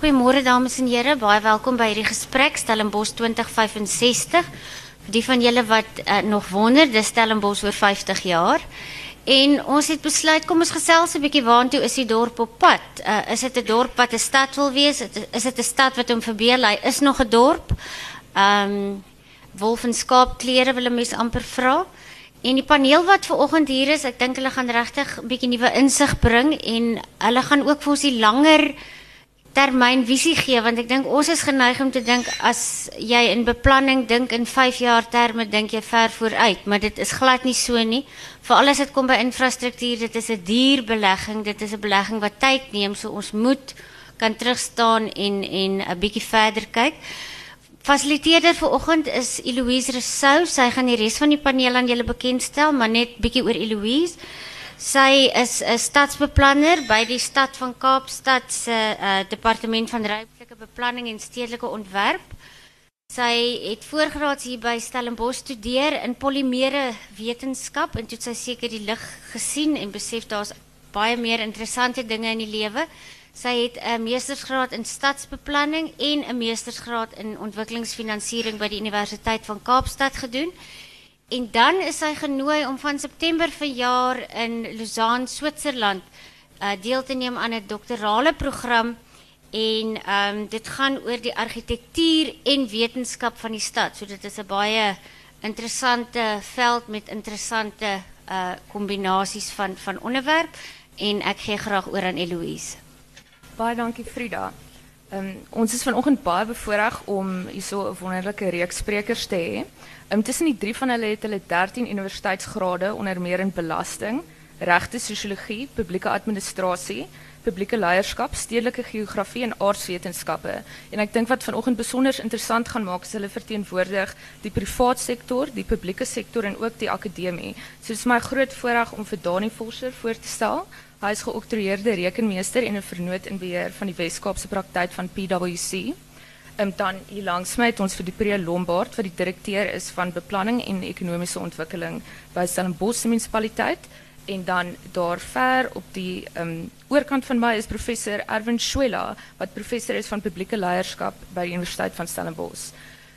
Goeiemôre dames en here, baie welkom by hierdie gesprek Stellenbosch 2065. Vir die van julle wat uh, nog wonder, dis Stellenbosch oor 50 jaar. En ons het besluit kom ons gesels 'n bietjie waantoe is die dorp op pad? Uh, is dit 'n dorp wat 'n stad wil wees? Is dit 'n stad wat hom verbeel hy is nog 'n dorp? Ehm um, wolf en skaap klere wil 'n mens amper vra. En die paneel wat ver oggend hier is, ek dink hulle gaan regtig 'n bietjie nuwe insig bring en hulle gaan ook vir ons die langer termyn visie gee want ek dink ons is geneig om te dink as jy in beplanning dink in 5 jaar terme dink jy ver vooruit. Maar dit is glad nie so nie. Veral as dit kom by infrastruktuur dit is 'n duur belegging. Dit is 'n belegging wat tyd neem. So ons moet kan terugstaan en en 'n bietjie verder kyk. Fasiliteerder vanoggend is Eloise Rousseau. Sy gaan die res van die paneel aan julle bekendstel maar net bietjie oor Eloise Sy is 'n stadsbeplanner by die stad van Kaapstad se uh, departement van ruimtelike beplanning en stedelike ontwerp. Sy het voorgraads hier by Stellenbosch studeer in polimere wetenskap en toe sy seker die lig gesien en besef daar's baie meer interessante dinge in die lewe. Sy het 'n meestersgraad in stadsbeplanning en 'n meestersgraad in ontwikkelingsfinansiering by die Universiteit van Kaapstad gedoen. En dan is hy genooi om van September verjaar in Lausanne, Switserland, uh, deel te neem aan 'n doktorale program en um, dit gaan oor die argitektuur en wetenskap van die stad. So dit is 'n baie interessante veld met interessante uh kombinasies van van onderwerp en ek gee graag oor aan Eloise. Baie dankie Frida. Um, ons is vanoggend baie bevoorreg om hierso 'n wonderlike reeks sprekers te hê. Um, tussen die drie van hulle het hulle 13 universiteitsgrade onder meer in belasting, regte, sosiologie, publieke administrasie, publieke leierskap, stedelike geografie en aardwetenskappe. En ek dink wat vanoggend besonder interessant gaan maak is hulle verteenwoordig die privaat sektor, die publieke sektor en ook die akademie. So dit is my groot voorreg om vir Dani voor te stel. Hij is geoctrooieerde rekenmeester en een vernoot in beheer van die Weskaapse praktijk van PwC. Um, dan hier langs mij het ons Priya Lombard, wat die directeur is van beplanning en economische ontwikkeling bij Stellenbosch municipaliteit. En dan daar ver op die um, oorkant van mij is professor Erwin Schwela, wat professor is van publieke leierskap bij de Universiteit van Stellenbosch.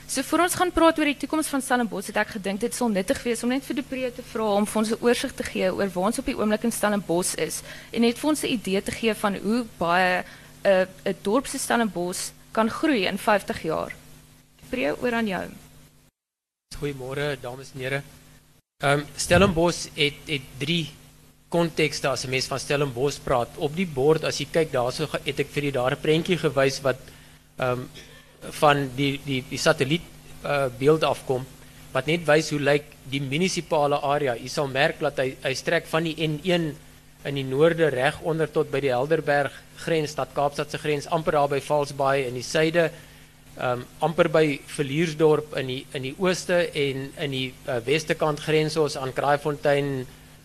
So voor ons gaan praat oor die toekoms van Stellenbosch, het ek gedink dit sal nuttig wees om net vir Depree te vra om vir ons 'n oorsig te gee oor waar ons op die oomblik in Stellenbosch is en net vir ons 'n idee te gee van hoe baie 'n uh, 'n dorp se Stellenbosch kan groei in 50 jaar. Depree oor aan jou. Goeiemôre dames en here. Ehm um, Stellenbosch het het drie kontekste as 'n mens van Stellenbosch praat. Op die bord as jy kyk daarso het ek vir julle daar 'n prentjie gewys wat ehm um, van die die die satelliet uh, beeld afkom wat net wys hoe lyk die munisipale area. U sal merk dat hy hy strek van die N1 in die noorde reg onder tot by die Helderberg grens stad Kaapstad se grens amper daar by Valsbaai in die suide um amper by Verliersdorp in die in die ooste en in die uh, weste kant grens ons aan Kraaifontein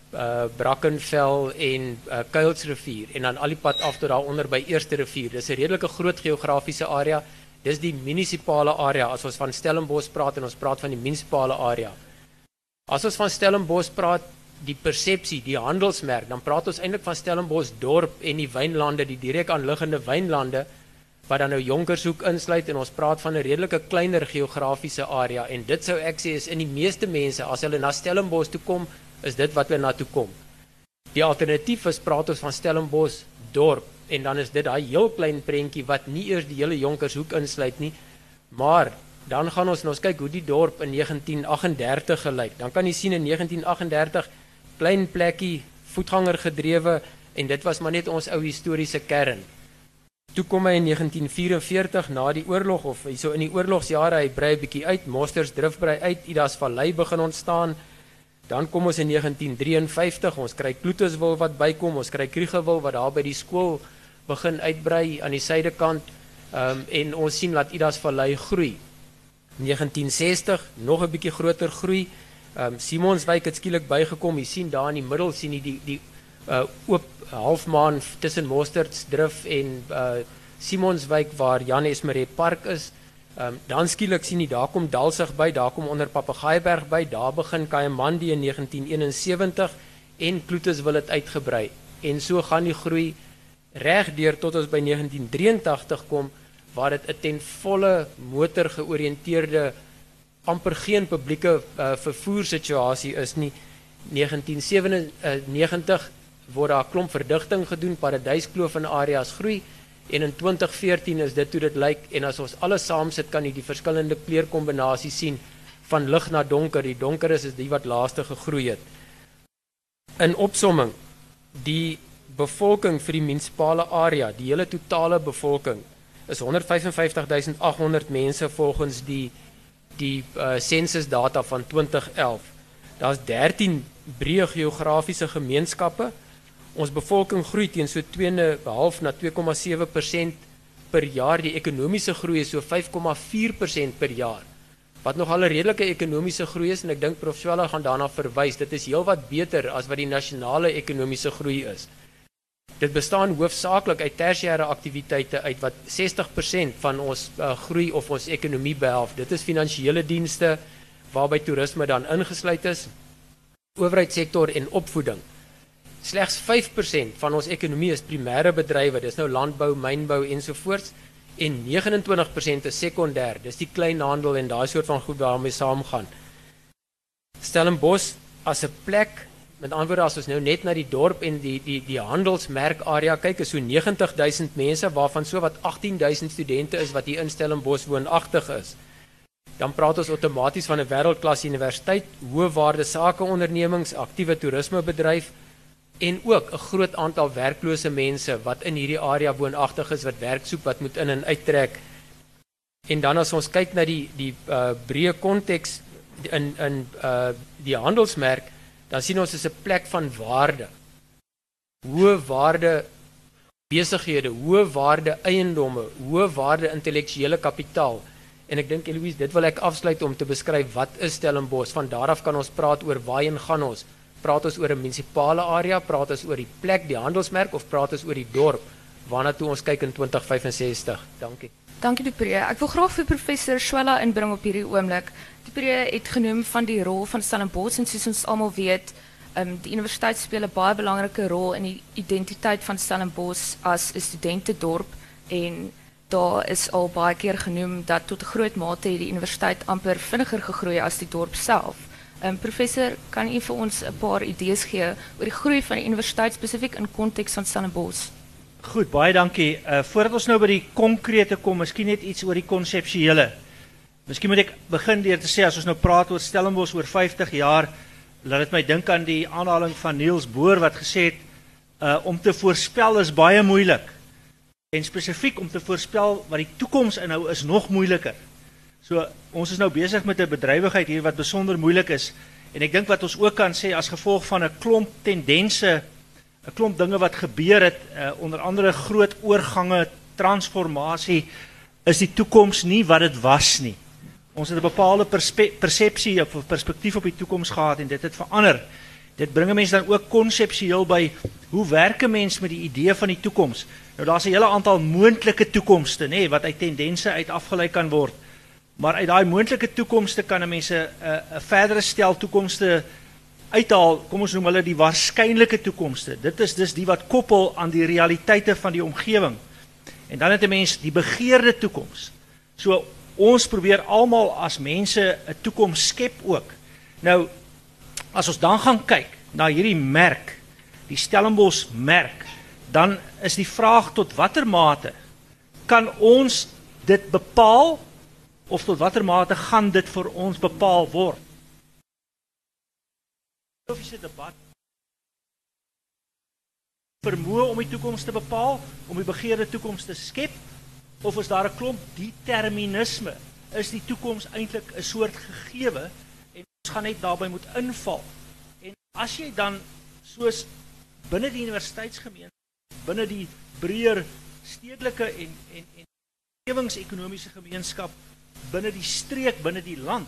uh Brackenfell en uh, Kuilsrivier en dan al die pad af tot daar onder by Eerste Rivier. Dis 'n redelike groot geografiese area. Dis die munisipale area as ons van Stellenbosch praat en ons praat van die munisipale area. As ons van Stellenbosch praat, die persepsie, die handelsmerk, dan praat ons eintlik van Stellenbosch dorp en die wynlande, die direk aanliggende wynlande wat dan nou Jonkershoek insluit en ons praat van 'n redelike kleiner geografiese area en dit sou ek sê is in die meeste mense as hulle na Stellenbosch toe kom, is dit wat hulle na toe kom. Die alternatief is praat ons van Stellenbosch dorp en dan is dit daai heel klein prentjie wat nie eers die hele Jonkershoek insluit nie. Maar dan gaan ons nou kyk hoe die dorp in 1938 gelyk. Dan kan jy sien in 1938 klein plekkie voetganger gedrewe en dit was maar net ons ou historiese kern. Toe kom hy in 1944 na die oorlog of hyso in die oorlogsjare hy brei 'n bietjie uit, Mosters drif brei uit, Idas Vallei begin ontstaan. Dan kom ons in 1953, ons kry Kloetuswil wat bykom, ons kry Kriegewil wat daar by die skool begin uitbrei aan die suidekant um, en ons sien dat Idas Vallei groei. 1960 nog 'n bietjie groter groei. Um, Simonswyk het skielik bygekom. Jy sien daar in die middel sien jy die die uh, oop halfmaan tussen Mosterdsdrif en uh, Simonswyk waar Jan Esmeret Park is. Um, dan skielik sien jy daar kom Dalsig by, daar kom onder Papagaaiberg by, daar begin Kayamandi in 1971 en Kloetus wil dit uitgebrei. En so gaan die groei reg deur tot ons by 1983 kom waar dit 'n ten volle motor georiënteerde amper geen publieke uh, vervoer situasie is nie. 1997 word daar 'n klomp verdigting gedoen paradyskloof in areas groei en in 2014 is dit hoe dit lyk en as ons alles saam sit kan jy die verskillende kleurkombinasies sien van lig na donker. Die donker is is die wat laaste gegroei het. In opsomming die bevolking vir die munisipale area, die hele totale bevolking is 155800 mense volgens die die uh, data van 2011. Daar's 13 breë geografiese gemeenskappe. Ons bevolking groei teen so 2.5 na 2,7% per jaar. Die ekonomiese groei is so 5,4% per jaar. Wat nog al 'n redelike ekonomiese groei is en ek dink Prof Swela gaan daarna verwys. Dit is heelwat beter as wat die nasionale ekonomiese groei is. Dit bestaan hoofsaaklik uit tersiêre aktiwiteite uit wat 60% van ons uh, groei of ons ekonomie behelf. Dit is finansiële dienste waarby toerisme dan ingesluit is, owerheidssektor en opvoeding. Slegs 5% van ons ekonomie is primêre bedrywe, dis nou landbou, mynbou ensovoorts en 29% is sekondêr. Dis die kleinhandel en daai soort van goed waarmee saamgaan. Stellenbosch as 'n plek Met ander woorde as ons nou net na die dorp en die die die handelsmerk area kyk, is so 90000 mense waarvan so wat 18000 studente is wat hier in Stellenbosch woonagtig is. Dan praat ons outomaties van 'n wêreldklas universiteit, hoë waarde sakeondernemings, aktiewe toerismebedryf en ook 'n groot aantal werklose mense wat in hierdie area woonagtig is wat werk soek wat moet in en uittrek. En dan as ons kyk na die die uh, breë konteks in in uh, die handelsmerk dan sien ons is 'n plek van waarde. Hoë waarde besighede, hoë waarde eiendomme, hoë waarde intellektuele kapitaal. En ek dink Eloise, dit wil ek afsluit om te beskryf wat is Stellenbosch. Van daar af kan ons praat oor waarheen gaan ons? Praat ons oor 'n munisipale area, praat ons oor die plek, die handelsmerk of praat ons oor die dorp waarna toe ons kyk in 2065? Dankie. Dankie Dupree. Ek wil graag vir professor Swela inbring op hierdie oomblik. Dupree het genoem van die rol van Stellenbosch en soos ons almal weet, um, die universiteit speel 'n baie belangrike rol in die identiteit van Stellenbosch as 'n studentedorp en daar is al baie keer genoem dat tot 'n groot mate die universiteit amper vinniger gegroei as die dorp self. Um, professor, kan u vir ons 'n paar idees gee oor die groei van die universiteit spesifiek in konteks van Stellenbosch? Goed, baie dankie. Uh voordat ons nou by die konkrete kom, miskien net iets oor die konseptuele. Miskien moet ek begin deur te sê as ons nou praat oor Stellenbosch oor 50 jaar, laat dit my dink aan die aanhaling van Niels Boer wat gesê het uh om te voorspel is baie moeilik. En spesifiek om te voorspel wat die toekoms inhou is nog moeiliker. So ons is nou besig met 'n bedrywigheid hier wat besonder moeilik is en ek dink wat ons ook kan sê as gevolg van 'n klomp tendense 'n klomp dinge wat gebeur het, uh, onder andere groot oorgange, transformasie, is die toekoms nie wat dit was nie. Ons het 'n bepaalde persepsie of perspektief op die toekoms gehad en dit het verander. Dit bring mense dan ook konseptueel by hoe werk 'n mens met die idee van die toekoms? Nou daar's 'n hele aantal moontlike toekomste, nê, nee, wat uit tendense uit afgelei kan word. Maar uit daai moontlike toekomste kan 'n mens 'n 'n verdere stel toekomste uithaal, kom ons noem hulle die waarskynlike toekomste. Dit is dis die wat koppel aan die realiteite van die omgewing. En dan het 'n mens die begeerde toekoms. So ons probeer almal as mense 'n toekoms skep ook. Nou as ons dan gaan kyk na hierdie merk, die Stellenbosch merk, dan is die vraag tot watter mate kan ons dit bepaal of tot watter mate gaan dit vir ons bepaal word? filosofiese debat vermoë om die toekoms te bepaal, om die begeerde toekoms te skep of is daar 'n klomp determinisme? Is die toekoms eintlik 'n soort gegewe en ons gaan net daarbey moet inval? En as jy dan soos binne die universiteitsgemeenskap, binne die breër stedelike en en en omgewingsekonomiese gemeenskap binne die streek, binne die land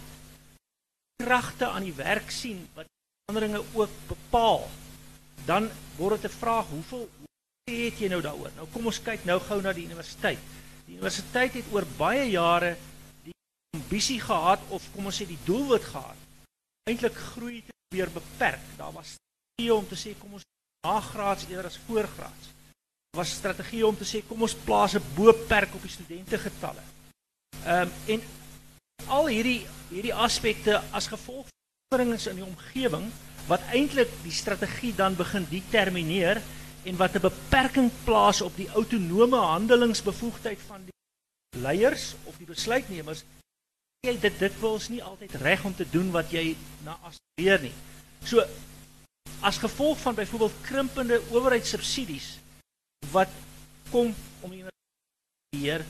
kragte aan die werk sien wat veranderinge ook bepaal, dan word dit 'n vraag hoeveel hoe het jy nou daaroor? Nou kom ons kyk nou gou na die universiteit. Die universiteit het oor baie jare die ambisie gehad of kom ons sê die doelwit gehad. Eintlik groei te weer beperk. Daar was nie om te sê kom ons nagraads eerder as voorgraads. was strategie om te sê kom ons plaas 'n boperk op die studente getalle. Ehm um, en al hierdie hierdie aspekte as gevolg van veranderings in die omgewing wat eintlik die strategie dan begin determineer en wat 'n beperking plaas op die autonome handelingsbevoegdheid van die leiers of die besluitnemers jy dit dit wils nie altyd reg om te doen wat jy na aspireer nie. So as gevolg van byvoorbeeld krimpende owerheidssubsidies wat kom om beheer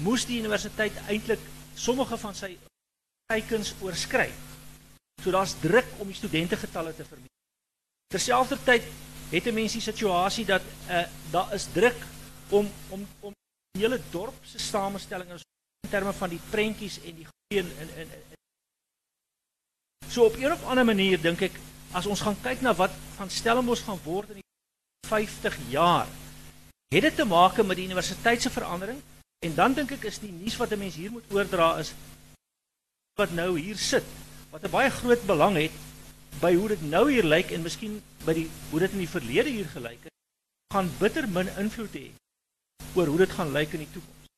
moes die universiteit eintlik sommige van sy teikens oorskry. So daar's druk om die studente getalle te vermeerder. Terselfdertyd het 'n mens die situasie dat uh, daar is druk om om om die hele dorp se samestelling in terme van die prentjies en die goeie in, in in So op 'n of ander manier dink ek as ons gaan kyk na wat van Stellenbosch gaan word in die 50 jaar het dit te maak met die universiteit se verandering? En dan dink ek is die nuus wat 'n mens hier moet oordra is wat nou hier sit wat 'n baie groot belang het by hoe dit nou hier lyk en miskien by die hoe dit in die verlede hier gelyk het gaan bitter min invloed hê oor hoe dit gaan lyk in die toekoms.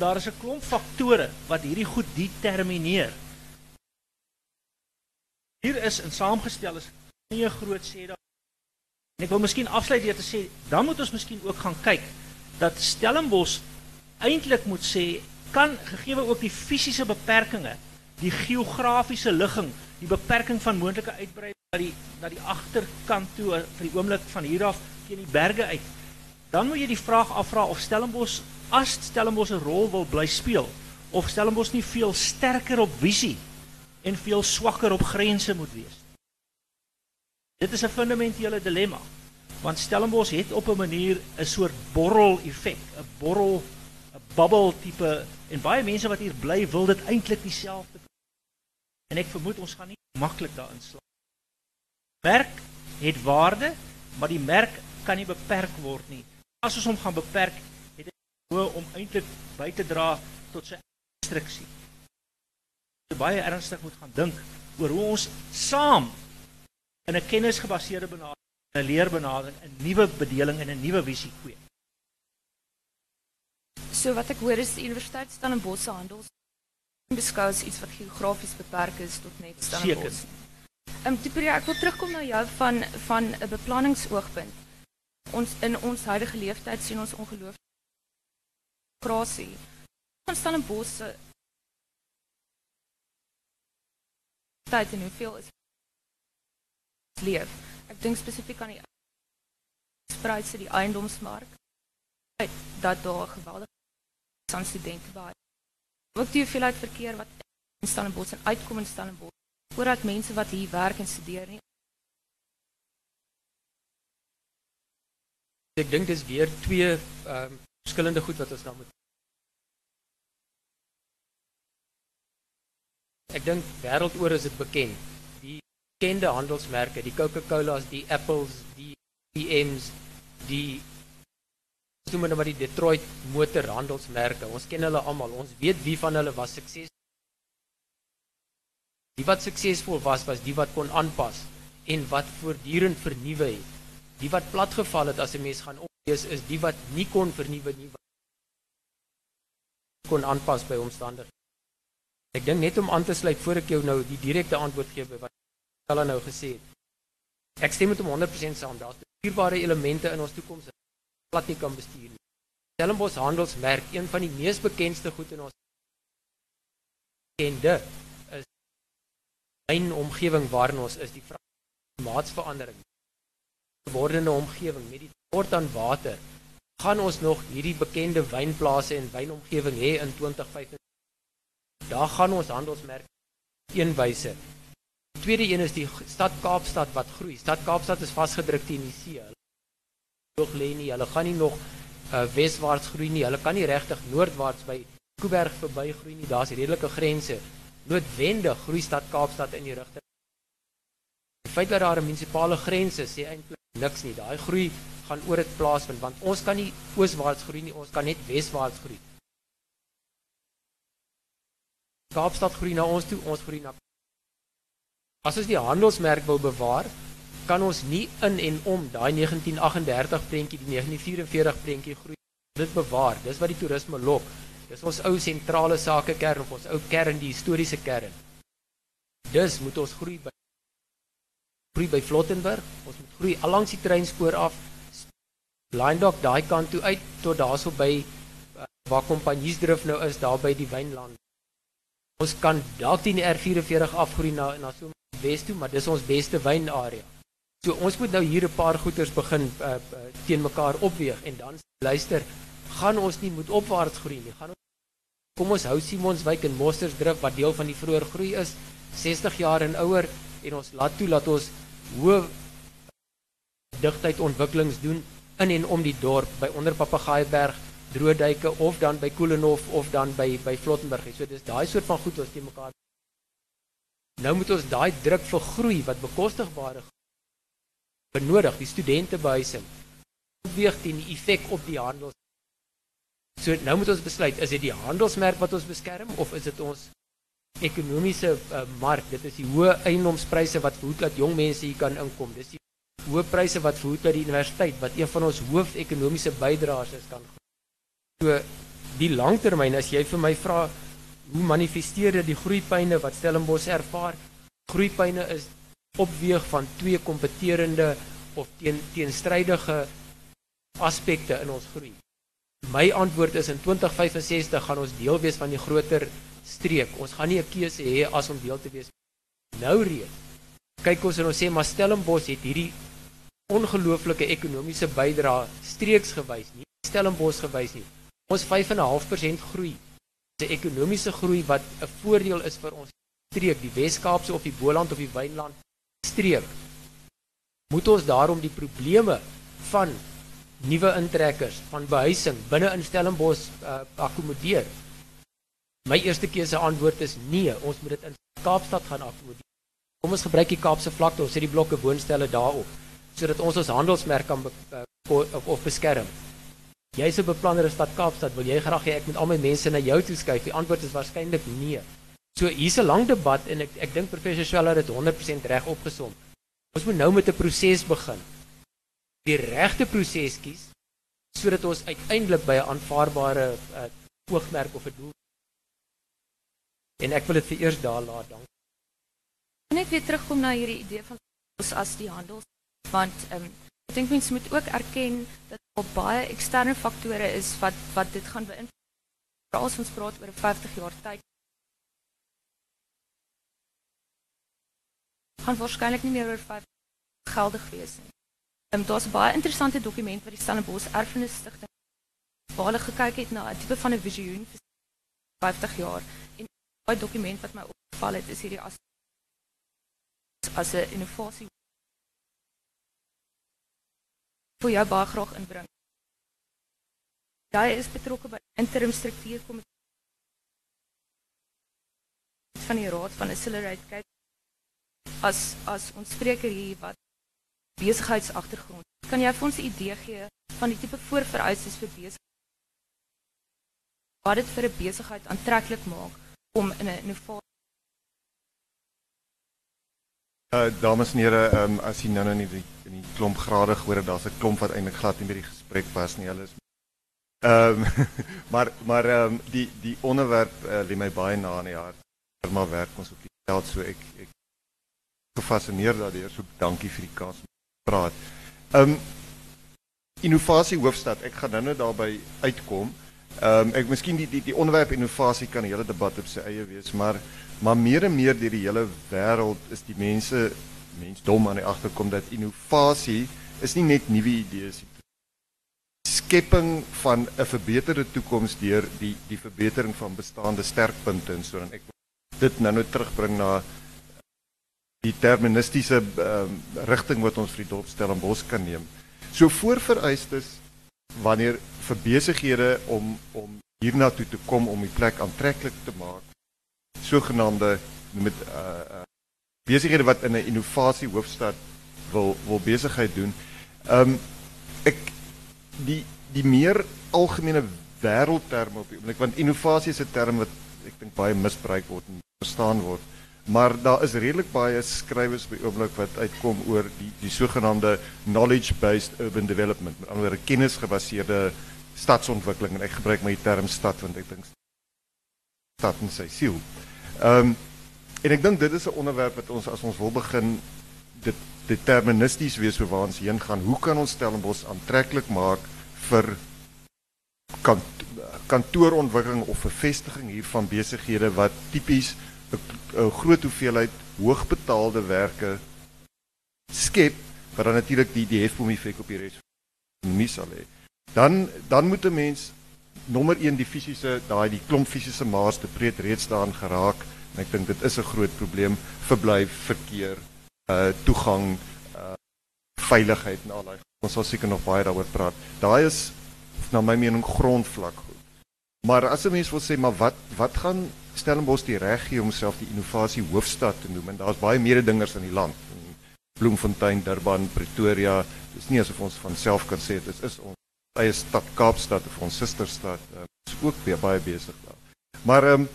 Daar is 'n klomp faktore wat hierdie goed determineer. Hier is in saamgestel is nie 'n groot sê daar En ek wil miskien afsluit deur te sê, dan moet ons miskien ook gaan kyk dat Stellenbosch eintlik moet sê kan gegee ook die fisiese beperkings, die geografiese ligging, die beperking van moontlike uitbreiding na die na die agterkant toe vir die oomblik van hier af teen die berge uit. Dan moet jy die vraag afvra of Stellenbosch as Stellenbosch 'n rol wil bly speel of Stellenbosch nie veel sterker op visie en veel swakker op grense moet wees. Dit is 'n fundamentele dilemma. Want Stellenbosch het op 'n manier 'n soort borrel effek, 'n borrel, 'n bubble tipe en baie mense wat hier bly wil dit eintlik dieselfde. En ek vermoed ons gaan nie maklik daarin slaag. Merk het waarde, maar die merk kan nie beperk word nie. As ons hom gaan beperk, het dit hoe om eintlik by te dra tot sy restriksie. Baie ernstig moet gaan dink oor hoe ons saam in 'n kennisgebaseerde benadering, 'n leerbenadering, 'n nuwe bedeling en 'n nuwe visie kweek. So wat ek hoor is die Universiteit Stellenbosch se handels beskou as iets wat geografies beperk is tot net Stellenbosch. Ehm um, Tiperia, ek wil terugkom na jou van van 'n beplanningsoogpunt. Ons in ons huidige leeftyd sien ons ongelooflik grasie. Van Stellenbosch se tyd en hoeveel is leef. Ek dink spesifiek aan die spreidse die eiendomsmark dat daar geweldig aan studente baie. Ook die hoeveelheid verkeer wat in Stellenbosch en uitkom in Stellenbosch voordat mense wat hier werk en studeer nie. Ek dink dis weer twee um, verskillende goed wat ons nou moet Ek dink wêreldoor is dit bekend bekende handelsmerke, die Coca-Cola's, die Apples, die BM's, die noem hulle maar die Detroit motorhandelsmerke. Ons ken hulle almal. Ons weet wie van hulle was sukses. Die wat suksesvol was, was die wat kon aanpas en wat voortdurend vernuwe het. Die wat platgeval het as 'n mens gaan oplees is die wat nie kon vernuwe nie. kon aanpas by omstandighede. Ek dink net om aan te sluit voor ek jou nou die direkte antwoord gee by wat hulle nou gesê het. Ek stem met hom 100% saam. Daar's bestuurbare elemente in ons toekoms plat nie kan bestuur nie. Stellenbosch handelsmerk, een van die mees bekendste goed in ons kende is myn omgewing waarin ons is, die maatsverandering. wordende omgewing met die tekort aan water. Gaan ons nog hierdie bekende wynplase en wynomgewing hê in 2050? Daar gaan ons handelsmerk een wyse Die tweede een is die stad Kaapstad wat groei. Stad Kaapstad is vasgedruk teen die see. Nog lê nie, hulle gaan nie nog uh, weswaarts groei nie. Hulle kan nie regtig noordwaarts by Kuiberg verby groei nie. Daar's redelike grense. Noodwendig groei stad Kaapstad in die rigting. Die feit dat daar 'n munisipale grens is, sê eintlik niks nie. Daai groei gaan oor dit plaasvind want ons kan nie ooswaarts groei nie, ons kan net weswaarts groei. Kaapstad groei na ons toe, ons groei na As ons die handelsmerk wil bewaar, kan ons nie in en om daai 1938 prentjie, die 1944 prentjie groei dit bewaar. Dis wat die toerisme lok. Dis ons ou sentrale sakekern of ons ou kern, die historiese kern. Dus moet ons groei by groei by Flottenburg. Ons moet groei allangs die treinspoor af. Line Dock daai kant toe uit tot daarso by uh, waar Kompanjiesdrif nou is, daar by die Wynland. Ons kan dalk die R44 afgroei na na so wes toe, maar dis ons beste wynarea. So ons moet nou hier 'n paar goeters begin uh, uh, teen mekaar opweeg en dan luister, gaan ons nie moet opwaarts groei nie. Gaan ons Kom ons hou Simonswyk en Mostersdrif wat deel van die vroeë groei is, 60 jaar en ouer en ons laat toe dat ons hoë digtheid ontwikkelings doen in en om die dorp by onder Papagaaiberg, Droëduike of dan by Koelenhof of dan by by Flottenburg. So dis daai soort van goed ons teen mekaar. Nou moet ons daai druk vir groei wat bekostigbare benodig, die studente behuising, weeg teen die effek op die handel. So nou moet ons besluit, is dit die handelsmerk wat ons beskerm of is dit ons ekonomiese uh, mark? Dit is die hoë eiendomspryse wat verhoed dat jong mense hier kan inkom. Dis die hoë pryse wat verhoed dat die universiteit wat een van ons hoofekonomiese bydraers is kan So die langtermyn as jy vir my vra hoe manifesteer dit die groeipyne wat Stellenbosch ervaar? Groeipyne is opweeg van twee kompeterende of teen teenstrydige aspekte in ons groei. My antwoord is in 2065 gaan ons deel wees van die groter streek. Ons gaan nie 'n keuse hê as om deel te wees nou reeds. Kyk ons en ons sê maar Stellenbosch het hierdie ongelooflike ekonomiese bydrae streeks gewys, nie Stellenbosch gewys nie. Ons 5.5% groei. 'n ekonomiese groei wat 'n voordeel is vir ons streek, die Wes-Kaapse of die Boland of die Wynland streek. Moet ons daarom die probleme van nuwe intrekkers van behuising binne in Stellenbosch uh, akkommodeer? My eerste keuse antwoord is nee, ons moet dit in Kaapstad gaan akkommodeer. Kom ons gebruik die Kaapse vlakte, ons het die blokke woonstelle daarop sodat ons ons handelsmerk kan be, uh, of, of beskerm. Jy's 'n beplanner in stad Kaapstad, wil jy graag hê ek moet al my mense na jou toe skuif? Die antwoord is waarskynlik nee. So hier's 'n lang debat en ek ek dink professor Sweller het 100% reg opgesom. Ons moet nou met 'n proses begin die regte proses kies sodat ons uiteindelik by 'n aanvaarbare uh, oogmerk of 'n doel en ek wil dit vir eers daar laat dank. Net weer terugkom na hierdie idee van ons as die handel want um, ek dink mense moet ook erken dat daar baie eksterne faktore is wat wat dit gaan beïnvloed. Veral as ons praat oor 'n 50 jaar tyd gaan waarskynlik nie meer oor 5 geldig wees. Um, Daar's 'n baie interessante dokument wat die Stellenbosch Erfenis Stichting waar hulle gekyk het na 'n tipe van 'n visioen vir 50 jaar. En daai dokument wat my opgeval het is hierdie as as 'n innovasie vir jou baie graag inbring. Jy is betrokke by interim struktuurkomitee van die raad van Accelerate kyk as as ons spreker hier wat besigheidsagtergrond. Kan jy vir ons 'n idee gee van die tipe voorvereistes vir besigheid? Wat dit vir 'n besigheid aantreklik maak om in 'n innovasie Uh dames en here, um, as jy nou nou in die in die klomp grade gehoor het, daar's 'n klomp wat eintlik glad nie by die gesprek was nie. Hulle is Ehm um, maar maar ehm um, die die onderwerp uh, lê my baie na in die hart. Maar werk ons op die veld so ek ek gefassineer daardeur. So dankie vir die kans praat. Um innovasie hoofstad. Ek gaan nou-nou daarby uitkom. Um ek miskien die die die onderwerp innovasie kan 'n hele debat op sy eie wees, maar maar meer en meer deur die hele wêreld is die mense mensdom aan die agterkom dat innovasie is nie net nuwe idees nie. Skepping van 'n verbeterde toekoms deur die die verbetering van bestaande sterkpunte en so dan ek dit nou-nou terugbring na die deterministiese um, rigting wat ons vir die dorp Stellenbosch kan neem. So voorvereistes wanneer vir besighede om om hiernatoe te kom om die plek aantreklik te maak. Sogenaamde met uh, uh besighede wat in 'n innovasie hoofstad wil wil besigheid doen. Um ek die die meer algemene wêreldterme op die oomblik want innovasie is 'n term wat ek dink baie misbruik word en verstaan word Maar daar is redelik baie skrywers by oomblik wat uitkom oor die die sogenaamde knowledge based urban development, met ander woorde kennisgebaseerde stadsontwikkeling en ek gebruik my term stad want ek dink stad in sy siel. Ehm um, en ek dink dit is 'n onderwerp wat ons as ons wil begin dit deterministisch wees vir waar ons heen gaan. Hoe kan ons Stellenbosch aantreklik maak vir kant, kantoorontwikkeling of 'n vestiging hier van besighede wat tipies 'n groot hoeveelheid hoogbetaalde werke skep wat dan natuurlik die die hefboom effek op die res nie sal hê. Dan dan moet 'n mens nommer 1 die fisiese daai die klomp fisiese maas te breed reeds daarin geraak en ek dink dit is 'n groot probleem verblyf verkeer uh toegang uh veiligheid en al daai ons sal seker nog baie daaroor praat. Daai is na my mening grondvlak. Maar as 'n mens wil sê maar wat wat gaan Stellenbosch die reg gee om homself die innovasie hoofstad te noem en daar's baie mededingers in die land. Bloemfontein, Durban, Pretoria. Dis nie asof ons van self kan sê dit is ons eie stad Kaapstad of ons susterstad. Ons uh, is ook weer baie besig daar. Maar ehm um,